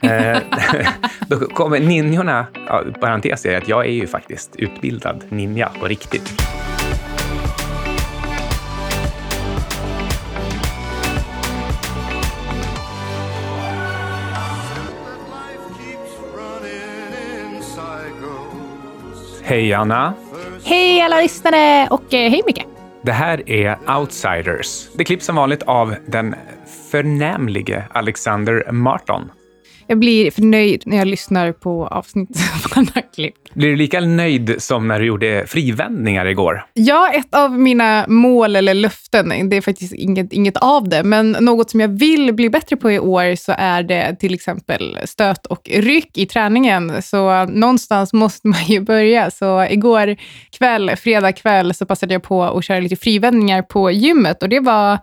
Eh, då kommer ninjorna, ja, parentes är att jag är ju faktiskt utbildad ninja på riktigt. Hej Anna! Hej alla lyssnare och eh, hej Micke! Det här är Outsiders. Det klipps som vanligt av den förnämlige Alexander Marton. Jag blir förnöjd när jag lyssnar på avsnittet av alla klipp. Blir du lika nöjd som när du gjorde frivändningar igår? Ja, ett av mina mål eller löften, det är faktiskt inget, inget av det, men något som jag vill bli bättre på i år så är det till exempel stöt och ryck i träningen. Så någonstans måste man ju börja. Så igår kväll, fredag kväll, så passade jag på att köra lite frivändningar på gymmet och det var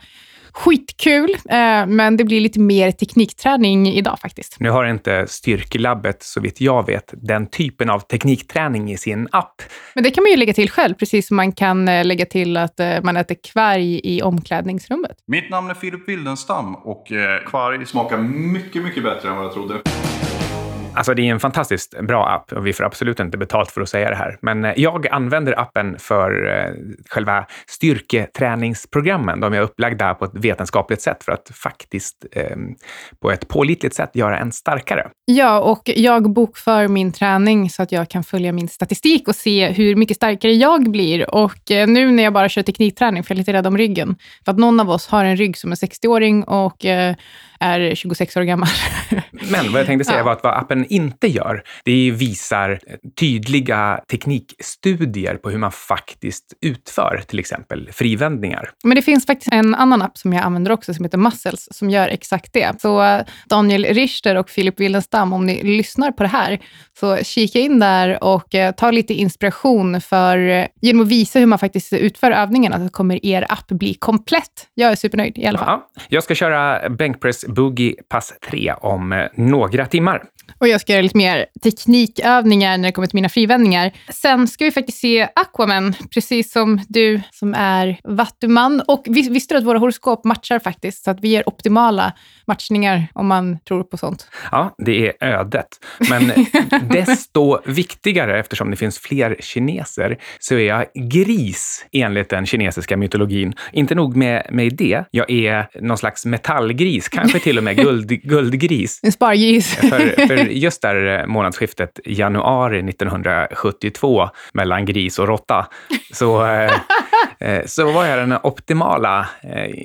Skitkul, eh, men det blir lite mer teknikträning idag faktiskt. Nu har inte Styrkelabbet, så vitt jag vet, den typen av teknikträning i sin app. Men det kan man ju lägga till själv, precis som man kan eh, lägga till att eh, man äter kvarg i omklädningsrummet. Mitt namn är Filip Wildenstam och kvarg smakar mycket, mycket bättre än vad jag trodde. Alltså det är en fantastiskt bra app och vi får absolut inte betalt för att säga det här. Men eh, jag använder appen för eh, själva styrketräningsprogrammen. De är upplagda på ett vetenskapligt sätt för att faktiskt eh, på ett pålitligt sätt göra en starkare. Ja, och jag bokför min träning så att jag kan följa min statistik och se hur mycket starkare jag blir. Och eh, nu när jag bara kör teknikträning, för jag är lite rädd om ryggen, för att någon av oss har en rygg som är 60-åring och eh, är 26 år gammal. Men vad jag tänkte säga ja. var att vad appen inte gör, det visar tydliga teknikstudier på hur man faktiskt utför till exempel frivändningar. Men det finns faktiskt en annan app som jag använder också som heter Muscles som gör exakt det. Så eh, Daniel Richter och Filip Willenstam, om ni lyssnar på det här, så kika in där och eh, ta lite inspiration för eh, genom att visa hur man faktiskt utför övningarna så kommer er app bli komplett. Jag är supernöjd i alla fall. Ja, jag ska köra bänkpress boogie pass 3 om eh, några timmar. Och jag ska göra lite mer teknikövningar när det kommer till mina frivändningar. Sen ska vi faktiskt se Aquaman, precis som du som är vattuman. Och visste du att våra horoskop matchar faktiskt? Så att vi ger optimala matchningar om man tror på sånt. Ja, det är ödet. Men desto viktigare, eftersom det finns fler kineser, så är jag gris enligt den kinesiska mytologin. Inte nog med, med det, jag är någon slags metallgris, kanske till och med guld, guldgris. En spargris. För, för just där eh, månadsskiftet januari 1972 mellan gris och råtta, så, eh, så var jag den optimala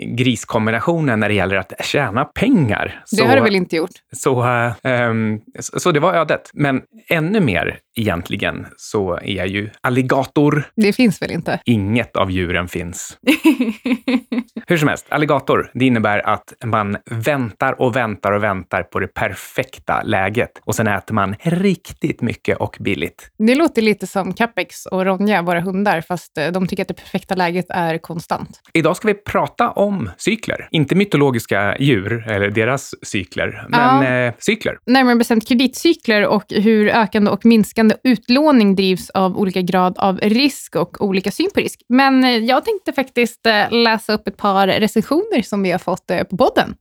griskombinationen när det gäller att tjäna pengar. Det har du väl inte gjort? Så, um, så, så det var ödet. Men ännu mer egentligen så är jag ju alligator. Det finns väl inte? Inget av djuren finns. Hur som helst, alligator, det innebär att man väntar och väntar och väntar på det perfekta läget och sen äter man riktigt mycket och billigt. Det låter lite som Capex och Ronja, våra hundar, fast eh, de tycker att det perfekta läget är konstant. Idag ska vi prata om cykler. Inte mytologiska djur eller deras cykler, men ja. eh, cykler. Närmare bestämt kreditcykler och hur ökande och minskande utlåning drivs av olika grad av risk och olika syn på risk. Men eh, jag tänkte faktiskt eh, läsa upp ett par recensioner som vi har fått på podden.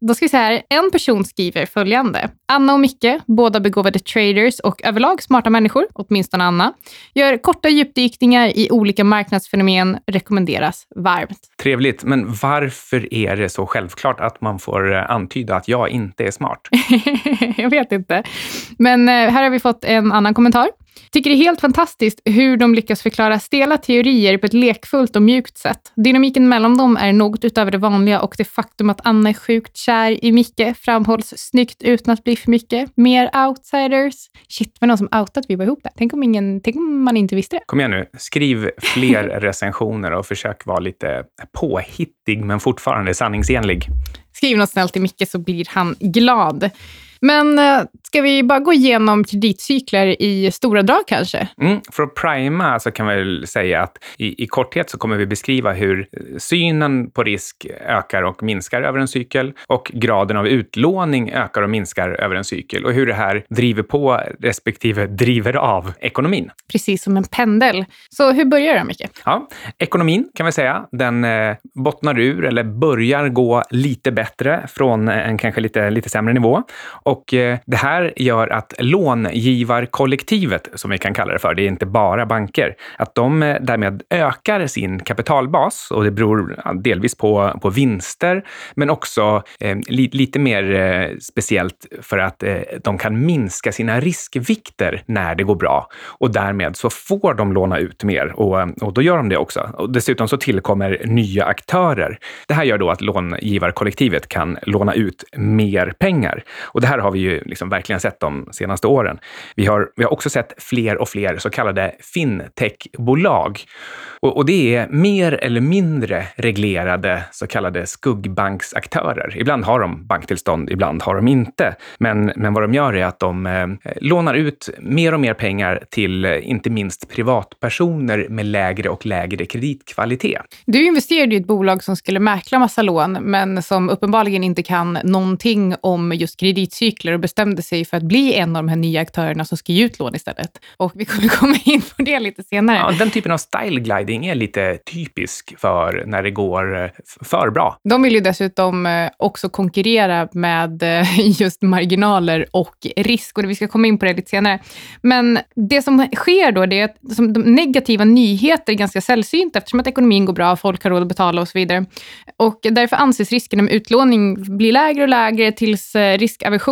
Då ska vi se här, en person skriver följande. Anna och Micke, båda begåvade traders och överlag smarta människor, åtminstone Anna, gör korta djupdykningar i olika marknadsfenomen, rekommenderas varmt. Trevligt, men varför är det så självklart att man får antyda att jag inte är smart? jag vet inte. Men här har vi fått en annan kommentar. Tycker det är helt fantastiskt hur de lyckas förklara stela teorier på ett lekfullt och mjukt sätt. Dynamiken mellan dem är något utöver det vanliga och det faktum att Anna är sjukt kär i Micke framhålls snyggt utan att bli för mycket. Mer outsiders. Shit, var någon som outat vi var ihop där. Tänk om, ingen, tänk om man inte visste det. Kom igen nu, skriv fler recensioner och försök vara lite påhittig men fortfarande sanningsenlig. Skriv något snällt till Micke så blir han glad. Men eh, Ska vi bara gå igenom kreditcykler i stora drag kanske? Mm, för att prima så kan vi väl säga att i, i korthet så kommer vi beskriva hur synen på risk ökar och minskar över en cykel och graden av utlåning ökar och minskar över en cykel och hur det här driver på respektive driver av ekonomin. Precis som en pendel. Så hur börjar det, Micke? Ja, ekonomin kan vi säga, den eh, bottnar ur eller börjar gå lite bättre från en kanske lite, lite sämre nivå. Och eh, det här gör att långivarkollektivet, som vi kan kalla det för, det är inte bara banker, att de eh, därmed ökar sin kapitalbas och det beror delvis på, på vinster, men också eh, li, lite mer eh, speciellt för att eh, de kan minska sina riskvikter när det går bra och därmed så får de låna ut mer och, eh, och då gör de det också. Och dessutom så tillkommer nya aktörer. Det här gör då att långivarkollektivet kan låna ut mer pengar. Och det här har vi ju liksom verkligen sett de senaste åren. Vi har, vi har också sett fler och fler så kallade fintechbolag. Och, och det är mer eller mindre reglerade så kallade skuggbanksaktörer. Ibland har de banktillstånd, ibland har de inte. Men, men vad de gör är att de eh, lånar ut mer och mer pengar till eh, inte minst privatpersoner med lägre och lägre kreditkvalitet. Du investerade i ett bolag som skulle mäkla massa lån, men som uppenbarligen inte kan någonting om just kreditcykler och bestämde sig för att bli en av de här nya aktörerna som ska ge ut lån istället. Och vi kommer komma in på det lite senare. Ja, den typen av style gliding är lite typisk för när det går eh, för bra. De vill ju dessutom eh, också konkurrera med eh, just marginaler och risk och vi ska komma in på det lite senare. Men det som sker då, det är att som de negativa nyheter är ganska sällsynta eftersom att ekonomin går bra, folk har råd att betala och så vidare. Och därför anses riskerna med utlåning bli lägre och lägre tills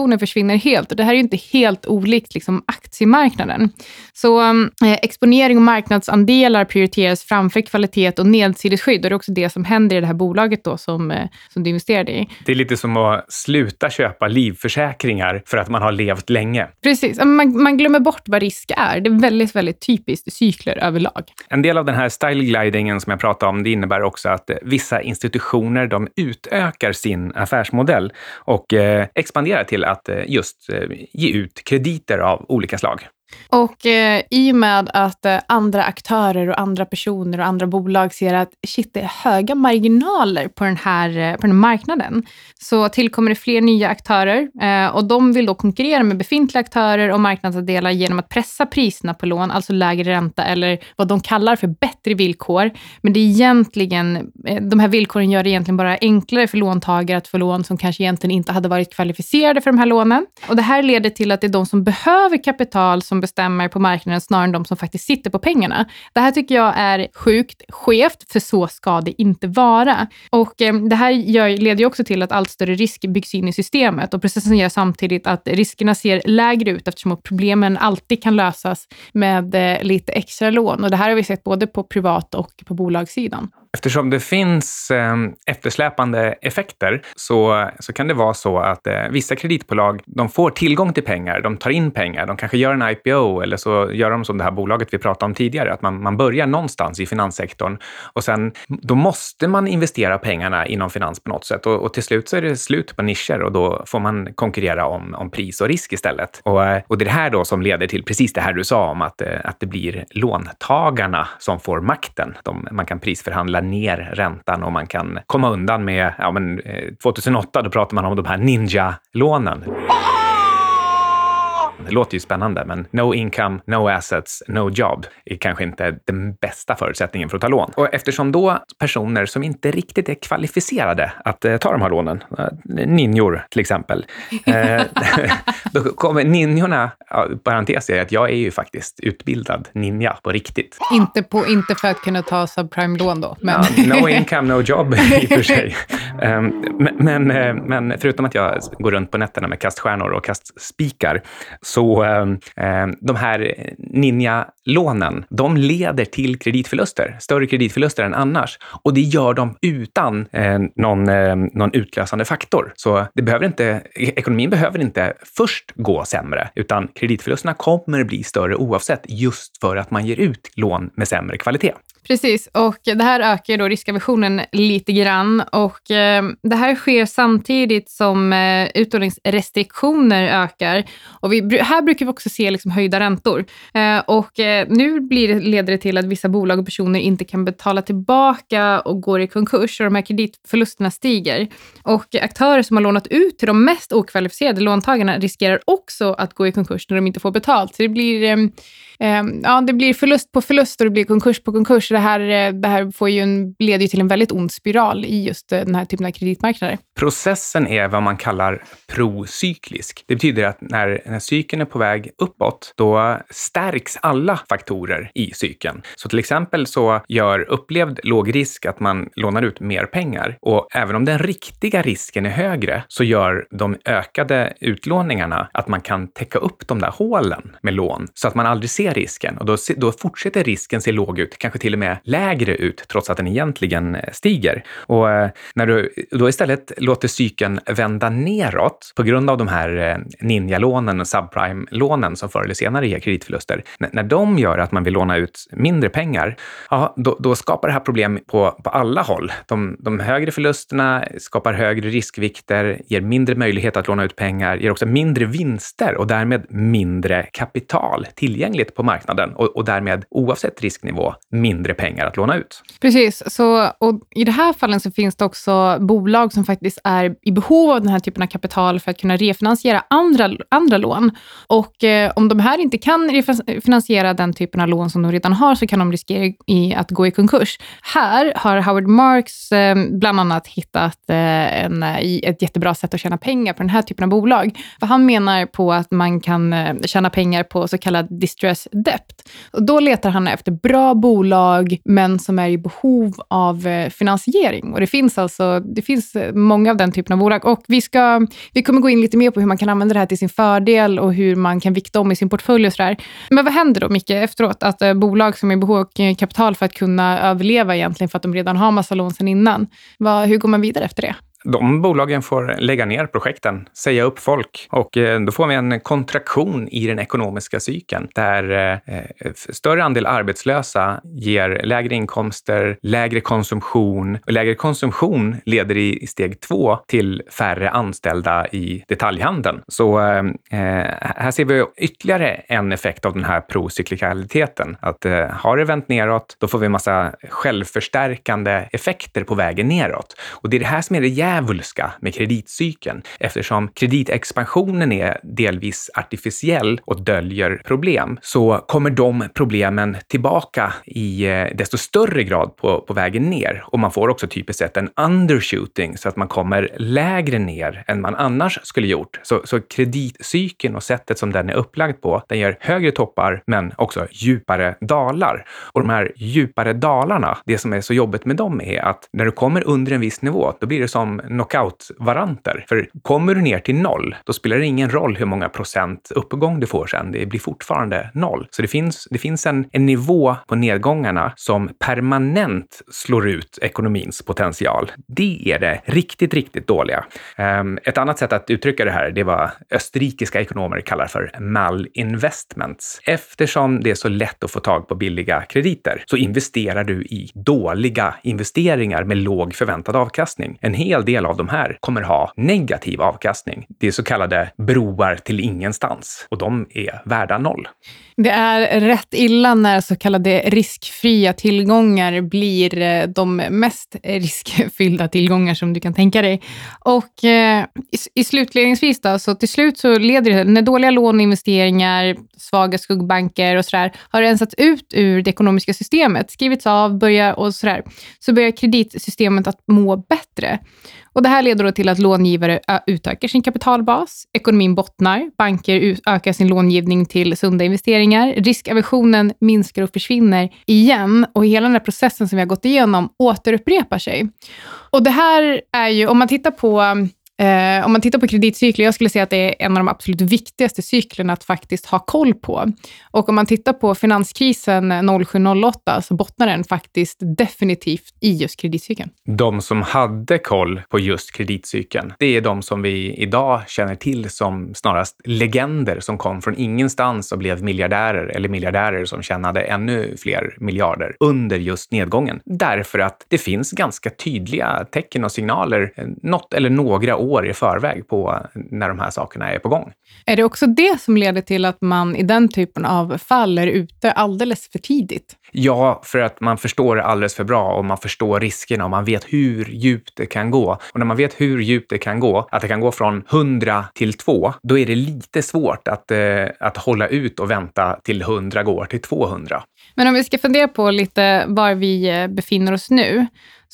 riskaversionen försvinner helt. Och det här är inte helt olikt liksom aktiemarknaden. Så eh, exponering och marknadsandelar prioriteras framför kvalitet och nedsidesskydd. Och det är också det som händer i det här bolaget då som, eh, som du investerade i. Det är lite som att sluta köpa livförsäkringar för att man har levt länge. Precis. Man, man glömmer bort vad risk är. Det är väldigt, väldigt typiskt cykler överlag. En del av den här style glidingen som jag pratade om, det innebär också att eh, vissa institutioner de utökar sin affärsmodell och eh, expanderar till att att eh, just eh, ge ut krediter av olika slag. Och eh, i och med att eh, andra aktörer och andra personer och andra bolag ser att shit, det är höga marginaler på den här, eh, på den här marknaden, så tillkommer det fler nya aktörer eh, och de vill då konkurrera med befintliga aktörer och marknadsandelar genom att pressa priserna på lån, alltså lägre ränta eller vad de kallar för bättre villkor. Men det är egentligen, eh, de här villkoren gör det egentligen bara enklare för låntagare att få lån som kanske egentligen inte hade varit kvalificerade för de här lånen. Och det här leder till att det är de som behöver kapital som bestämmer på marknaden snarare än de som faktiskt sitter på pengarna. Det här tycker jag är sjukt skevt, för så ska det inte vara. Och eh, det här gör, leder ju också till att allt större risk byggs in i systemet och processen gör samtidigt att riskerna ser lägre ut eftersom problemen alltid kan lösas med eh, lite extra lån. Och det här har vi sett både på privat och på bolagssidan. Eftersom det finns eh, eftersläpande effekter så, så kan det vara så att eh, vissa kreditbolag de får tillgång till pengar, de tar in pengar, de kanske gör en IPO eller så gör de som det här bolaget vi pratade om tidigare, att man, man börjar någonstans i finanssektorn och sen då måste man investera pengarna inom finans på något sätt och, och till slut så är det slut på nischer och då får man konkurrera om, om pris och risk istället. Och, eh, och det är det här då som leder till precis det här du sa om att, eh, att det blir låntagarna som får makten. De, man kan prisförhandla ner räntan och man kan komma undan med, ja men eh, 2008 då pratade man om de här ninja-lånen. Det låter ju spännande, men no income, no assets, no job är kanske inte den bästa förutsättningen för att ta lån. Och eftersom då personer som inte riktigt är kvalificerade att eh, ta de här lånen, eh, ninjor till exempel, eh, då kommer ninjorna, ja, parentes är att jag är ju faktiskt utbildad ninja på riktigt. Inte, på, inte för att kunna ta subprime-lån då? Men... Ja, no income, no job i och för sig. Um, men, men, men förutom att jag går runt på nätterna med kaststjärnor och kastspikar så eh, de här ninja-lånen, de leder till kreditförluster, större kreditförluster än annars. Och det gör de utan eh, någon, eh, någon utlösande faktor. Så det behöver inte, e-, ekonomin behöver inte först gå sämre, utan kreditförlusterna kommer bli större oavsett, just för att man ger ut lån med sämre kvalitet. Precis, och det här ökar då riskaversionen lite grann. Och eh, det här sker samtidigt som eh, utlåningsrestriktioner ökar. Och vi, här brukar vi också se liksom höjda räntor. Eh, och eh, nu blir det, leder det till att vissa bolag och personer inte kan betala tillbaka och går i konkurs och de här kreditförlusterna stiger. Och aktörer som har lånat ut till de mest okvalificerade låntagarna riskerar också att gå i konkurs när de inte får betalt. Så det blir, eh, eh, ja, det blir förlust på förlust och det blir konkurs på konkurs. Det här, eh, det här får ju en, leder ju till en väldigt ond spiral i just eh, den här typen av kreditmarknader. Processen är vad man kallar procyklisk. Det betyder att när, när cykeln är på väg uppåt, då stärks alla faktorer i cykeln. Så till exempel så gör upplevd låg risk att man lånar ut mer pengar. Och även om den riktiga risken är högre så gör de ökade utlåningarna att man kan täcka upp de där hålen med lån så att man aldrig ser risken. Och då, då fortsätter risken se låg ut, kanske till och med lägre ut, trots att den egentligen eh, stiger. Och eh, när du då istället låter cykeln vända neråt på grund av de här eh, ninjalånen och subprime-lånen som förr eller senare ger kreditförluster. När de gör att man vill låna ut mindre pengar, ja, då, då skapar det här problem på, på alla håll. De, de högre förlusterna skapar högre riskvikter, ger mindre möjlighet att låna ut pengar, ger också mindre vinster och därmed mindre kapital tillgängligt på marknaden och, och därmed oavsett risknivå mindre pengar att låna ut. Precis, så, och i det här fallet så finns det också bolag som faktiskt är i behov av den här typen av kapital för att kunna refinansiera andra, andra lån. Och eh, om de här inte kan refinansiera den typen av lån som de redan har så kan de riskera i att gå i konkurs. Här har Howard Marks eh, bland annat hittat eh, en, ett jättebra sätt att tjäna pengar på den här typen av bolag. För han menar på att man kan eh, tjäna pengar på så kallad distress debt. Och då letar han efter bra bolag, men som är i behov av eh, finansiering. Och det finns alltså det finns eh, många av den typen av bolag. Och vi, ska, vi kommer gå in lite mer på hur man kan använda det här till sin fördel och hur man kan vikta om i sin portfölj och sådär. Men vad händer då, Micke, efteråt? Att eh, bolag som är i behov av kapital för att kunna överleva egentligen, för att de redan har massa lån sedan innan. Vad, hur går man vidare efter det? De bolagen får lägga ner projekten, säga upp folk och eh, då får vi en kontraktion i den ekonomiska cykeln där eh, större andel arbetslösa ger lägre inkomster, lägre konsumtion och lägre konsumtion leder i steg två till färre anställda i detaljhandeln. Så eh, här ser vi ytterligare en effekt av den här procyklikaliteten. Att har det vänt neråt, då får vi en massa självförstärkande effekter på vägen neråt. Och det är det här som är det djävulska med kreditcykeln eftersom kreditexpansionen är delvis artificiell och döljer problem så kommer de problemen tillbaka i eh, desto större grad på, på vägen ner och man får också typiskt sett en undershooting så att man kommer lägre ner än man annars skulle gjort. Så, så kreditcykeln och sättet som den är upplagd på, den ger högre toppar men också djupare dalar. Och de här djupare dalarna, det som är så jobbigt med dem är att när du kommer under en viss nivå, då blir det som knockout-varanter. För kommer du ner till noll, då spelar det ingen roll hur många procent uppgång du får sen. Det blir fortfarande noll. Så det finns, det finns en, en nivå på nedgångarna som permanent slår ut ekonomins potential. Det är det riktigt, riktigt dåliga. Ehm, ett annat sätt att uttrycka det här, det var österrikiska ekonomer kallar för malinvestments. Eftersom det är så lätt att få tag på billiga krediter så investerar du i dåliga investeringar med låg förväntad avkastning. En hel del av de här kommer ha negativ avkastning. Det är så kallade broar till ingenstans och de är värda noll. Det är rätt illa när så kallade riskfria tillgångar blir eh, de mest riskfyllda tillgångar som du kan tänka dig. Och eh, i, i slutledningsvis då, så till slut så leder det, när dåliga lån, investeringar, svaga skuggbanker och sådär har rensats ut ur det ekonomiska systemet, skrivits av, börjar och sådär, så börjar kreditsystemet att må bättre. Och det här leder då till att långivare utökar sin kapitalbas, ekonomin bottnar, banker ökar sin långivning till sunda investeringar, riskaversionen minskar och försvinner igen och hela den här processen som vi har gått igenom återupprepar sig. Och det här är ju, om man tittar på Eh, om man tittar på kreditcykler, jag skulle säga att det är en av de absolut viktigaste cyklerna att faktiskt ha koll på. Och om man tittar på finanskrisen 07-08 så bottnar den faktiskt definitivt i just kreditcykeln. De som hade koll på just kreditcykeln, det är de som vi idag känner till som snarast legender som kom från ingenstans och blev miljardärer eller miljardärer som tjänade ännu fler miljarder under just nedgången. Därför att det finns ganska tydliga tecken och signaler eh, något eller några år i förväg på när de här sakerna är på gång. Är det också det som leder till att man i den typen av fall är ute alldeles för tidigt? Ja, för att man förstår det alldeles för bra och man förstår riskerna och man vet hur djupt det kan gå. Och när man vet hur djupt det kan gå, att det kan gå från 100 till 2, då är det lite svårt att, eh, att hålla ut och vänta till 100 går till 200. Men om vi ska fundera på lite var vi eh, befinner oss nu,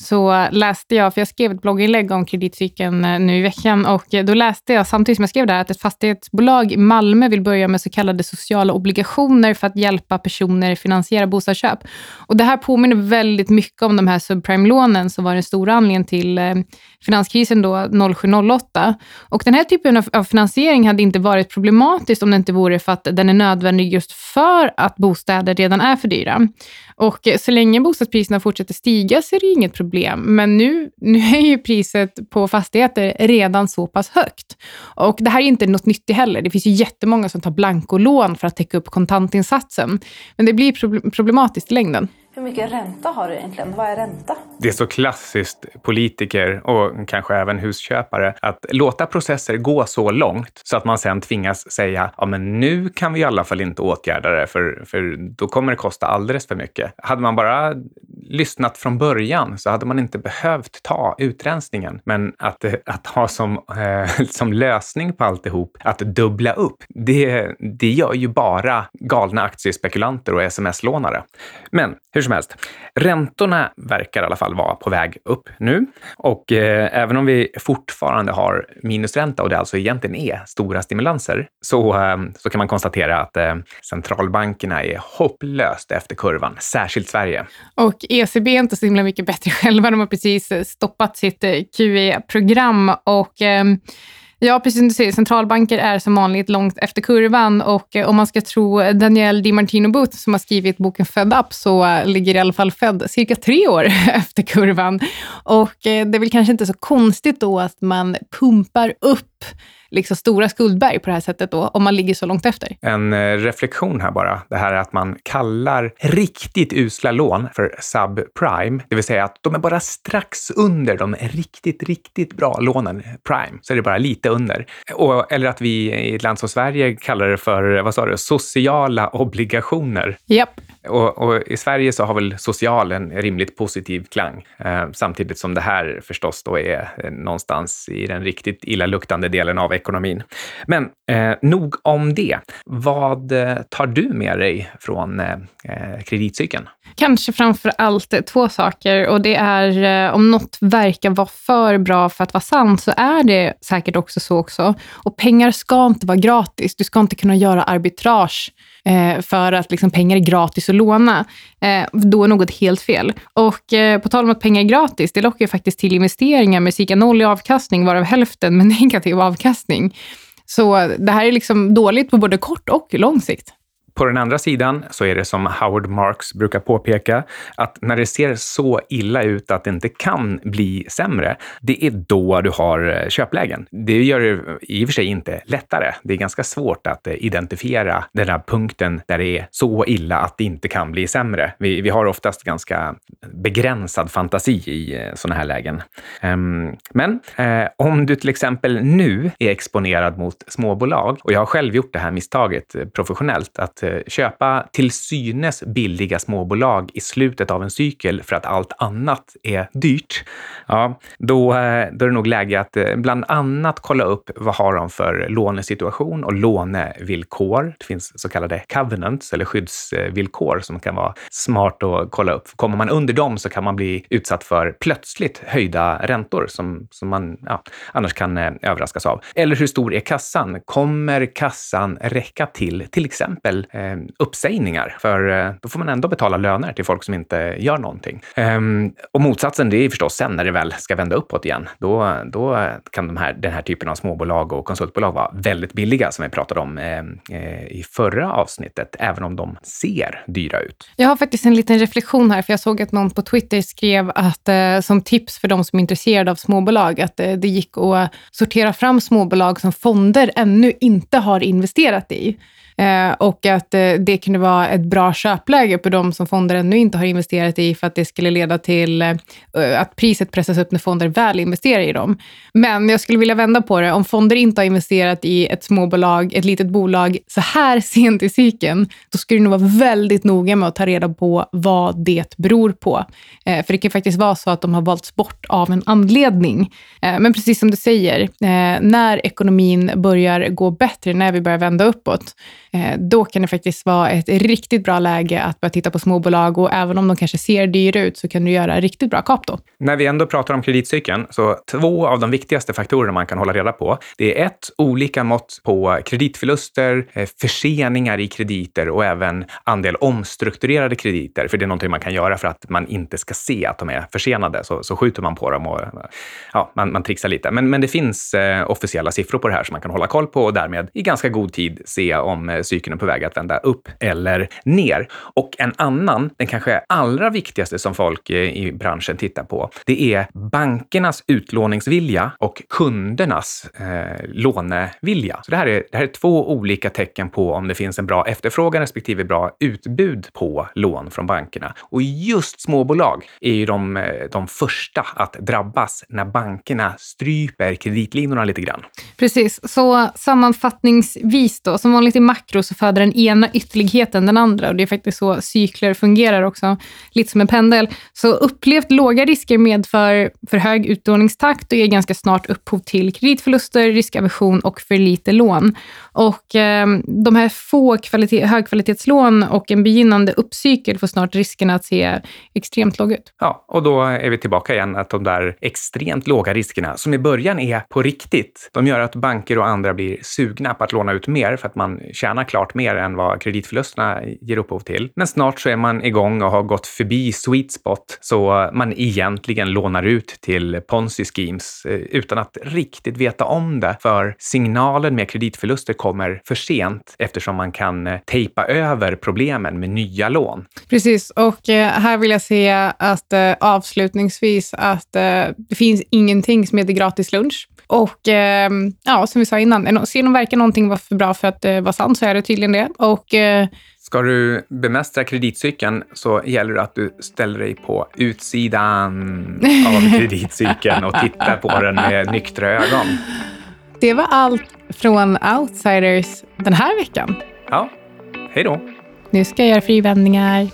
så läste jag, för jag skrev ett blogginlägg om kreditcykeln eh, nu i veckan och eh, då läste jag samtidigt som jag skrev det här att ett fastighetsbolag i Malmö vill börja med så kallade sociala obligationer för att hjälpa personer finansiera bostadsköp. Och det här påminner väldigt mycket om de här subprime-lånen som var den stora anledningen till eh, finanskrisen då 07-08. Och den här typen av finansiering hade inte varit problematisk om det inte vore för att den är nödvändig just för att bostäder redan är för dyra. Och så länge bostadspriserna fortsätter stiga så är det inget problem. Men nu, nu är ju priset på fastigheter redan så pass högt. Och det här är inte något nytt heller. Det finns ju jättemånga som tar blankolån för att täcka upp kontantinsatsen. Men det blir problematiskt i längden. Hur mycket ränta har du egentligen? Vad är ränta? Det är så klassiskt politiker och kanske även husköpare att låta processer gå så långt så att man sen tvingas säga ja men nu kan vi i alla fall inte åtgärda det för, för då kommer det kosta alldeles för mycket. Hade man bara lyssnat från början så hade man inte behövt ta utrensningen. Men att, att ha som, eh, som lösning på alltihop att dubbla upp, det, det gör ju bara galna aktiespekulanter och sms-lånare. Men hur som helst, räntorna verkar i alla fall vara på väg upp nu. Och eh, även om vi fortfarande har minusränta och det alltså egentligen är stora stimulanser, så, eh, så kan man konstatera att eh, centralbankerna är hopplöst efter kurvan, särskilt Sverige. Och ECB är inte så himla mycket bättre själva. De har precis stoppat sitt eh, QE-program och eh, Ja, precis som du säger. Centralbanker är som vanligt långt efter kurvan och eh, om man ska tro Daniel Di Martino Booth som har skrivit boken Fed Up så ligger i alla fall Fed cirka tre år efter kurvan. Och eh, det är väl kanske inte så konstigt då att man pumpar upp liksom stora skuldberg på det här sättet då, om man ligger så långt efter. En eh, reflektion här bara. Det här att man kallar riktigt usla lån för subprime, det vill säga att de är bara strax under de riktigt, riktigt bra lånen, prime, så är det bara lite under. Och, eller att vi i ett land som Sverige kallar det för, vad sa du, sociala obligationer. Japp. Och, och, i Sverige så har väl social en rimligt positiv klang, eh, samtidigt som det här förstås då är eh, någonstans i den riktigt illaluktande delen av ekonomin. Men eh, nog om det. Vad eh, tar du med dig från eh, eh kreditcykeln? Kanske framför allt två saker och det är eh, om något verkar vara för bra för att vara sant så är det säkert också så också. Och pengar ska inte vara gratis. Du ska inte kunna göra arbitrage eh, för att liksom, pengar är gratis att låna. Eh, då är något helt fel. Och eh, på tal om att pengar är gratis, det lockar ju faktiskt till investeringar med cirka noll i avkastning, varav hälften med negativ avkastning. Så det här är liksom dåligt på både kort och lång sikt. På den andra sidan så är det som Howard Marks brukar påpeka, att när det ser så illa ut att det inte kan bli sämre, det är då du har eh, köplägen. Det gör det i och för sig inte lättare. Det är ganska svårt att eh, identifiera den där punkten där det är så illa att det inte kan bli sämre. Vi, vi har oftast ganska begränsad fantasi i eh, sådana här lägen. Ehm, men om du till exempel nu är exponerad mot småbolag, och jag har själv gjort det här misstaget professionellt, att Eh, köpa till synes billiga småbolag i slutet av en cykel för att allt annat är dyrt, ja, då, eh, då är det nog läge att eh, bland annat kolla upp vad har de för lånesituation och lånevillkor. Det finns så kallade covenants eller skyddsvillkor som kan vara smart att kolla upp. Kommer man under dem så kan man bli utsatt för plötsligt höjda räntor som, som man ja, annars kan överraskas av. Eller hur stor är kassan? Kommer kassan räcka till till exempel eh, uppsägningar, för eh, då får man ändå betala löner till folk som inte gör någonting. Ehm, och motsatsen, det är förstås sen när det väl ska vända uppåt igen. Då, då kan de här, den här typen av småbolag och konsultbolag vara väldigt billiga, som vi pratade om ehm, eh, i förra avsnittet, även om de ser dyra ut. Jag har faktiskt en liten reflektion här, för jag såg att någon på Twitter skrev att eh, som tips för de som är intresserade av småbolag, att eh, det gick att sortera fram småbolag som fonder ännu inte har investerat i. Eh, och att eh, det kunde vara ett bra köpläge på de som fonder ännu inte har investerat i, för att det skulle leda till eh, att priset pressas upp när fonder väl investerar i dem. Men jag skulle vilja vända på det. Om fonder inte har investerat i ett småbolag, ett litet bolag, så här sent i cykeln, då skulle du nog vara väldigt noga med att ta reda på vad det beror på. för det kan faktiskt vara så att de har valts bort av en anledning. men precis som du säger, när ekonomin börjar gå bättre, när vi börjar vända uppåt, Eh, då kan det faktiskt vara ett riktigt bra läge att börja titta på småbolag och även om de kanske ser dyra ut så kan du göra riktigt bra kap då. När vi ändå pratar om kreditcykeln, så två av de viktigaste faktorerna man kan hålla reda på, det är ett, olika mått på kreditförluster, eh, förseningar i krediter och även andel omstrukturerade krediter, för det är någonting man kan göra för att man inte ska se att de är försenade, så, så skjuter man på dem och ja, man, man trixar lite. Men, men det finns eh, officiella siffror på det här som man kan hålla koll på och därmed i ganska god tid se om eh, cykeln är på väg att vända upp eller ner. Och en annan, den kanske allra viktigaste som folk eh, i branschen tittar på, det är bankernas utlåningsvilja och kundernas eh, lånevilja. Så det här, är, det här är två olika tecken på om det finns en bra efterfrågan respektive bra utbud på lån från bankerna. Och just småbolag är ju de, eh, de första att drabbas när bankerna stryper kreditlinorna lite grann. Precis, så sammanfattningsvis då, som vanligt i makro så föder den ena ytterligheten den andra och det är faktiskt så cykler fungerar också, lite som en pendel. Så upplevt låga risker medför för hög utlåningstakt och ger ganska snart upphov till kreditförluster, riskaversion och för lite lån. Och eh, de här få kvalitet, högkvalitetslån och en begynnande uppcykel får snart riskerna att se extremt låga ut. Ja, och då är vi tillbaka igen att de där extremt låga riskerna som i början är på riktigt, de gör att banker och andra blir sugna på att låna ut mer för att man tjänar klart mer än vad kreditförlusterna ger upphov till. Men snart så är man igång och har gått förbi sweet spot så man egentligen lånar ut till ponzi schemes eh, utan att riktigt veta om det. För signalen med kreditförluster kommer för sent eftersom man kan eh, tejpa över problemen med nya lån. Precis, och eh, här vill jag säga att avslutningsvis att det finns ingenting som heter gratis lunch. Och ehm, ja, som vi sa innan, ser någon verkar någonting vara för bra för att vara sant så är är det tydligen det. Och, eh, Ska du bemästra kreditcykeln så gäller det att du ställer dig på utsidan av kreditcykeln och tittar på den med nyktra ögon. Det var allt från Outsiders den här veckan. Ja, hej då. Nu ska jag göra frivändningar.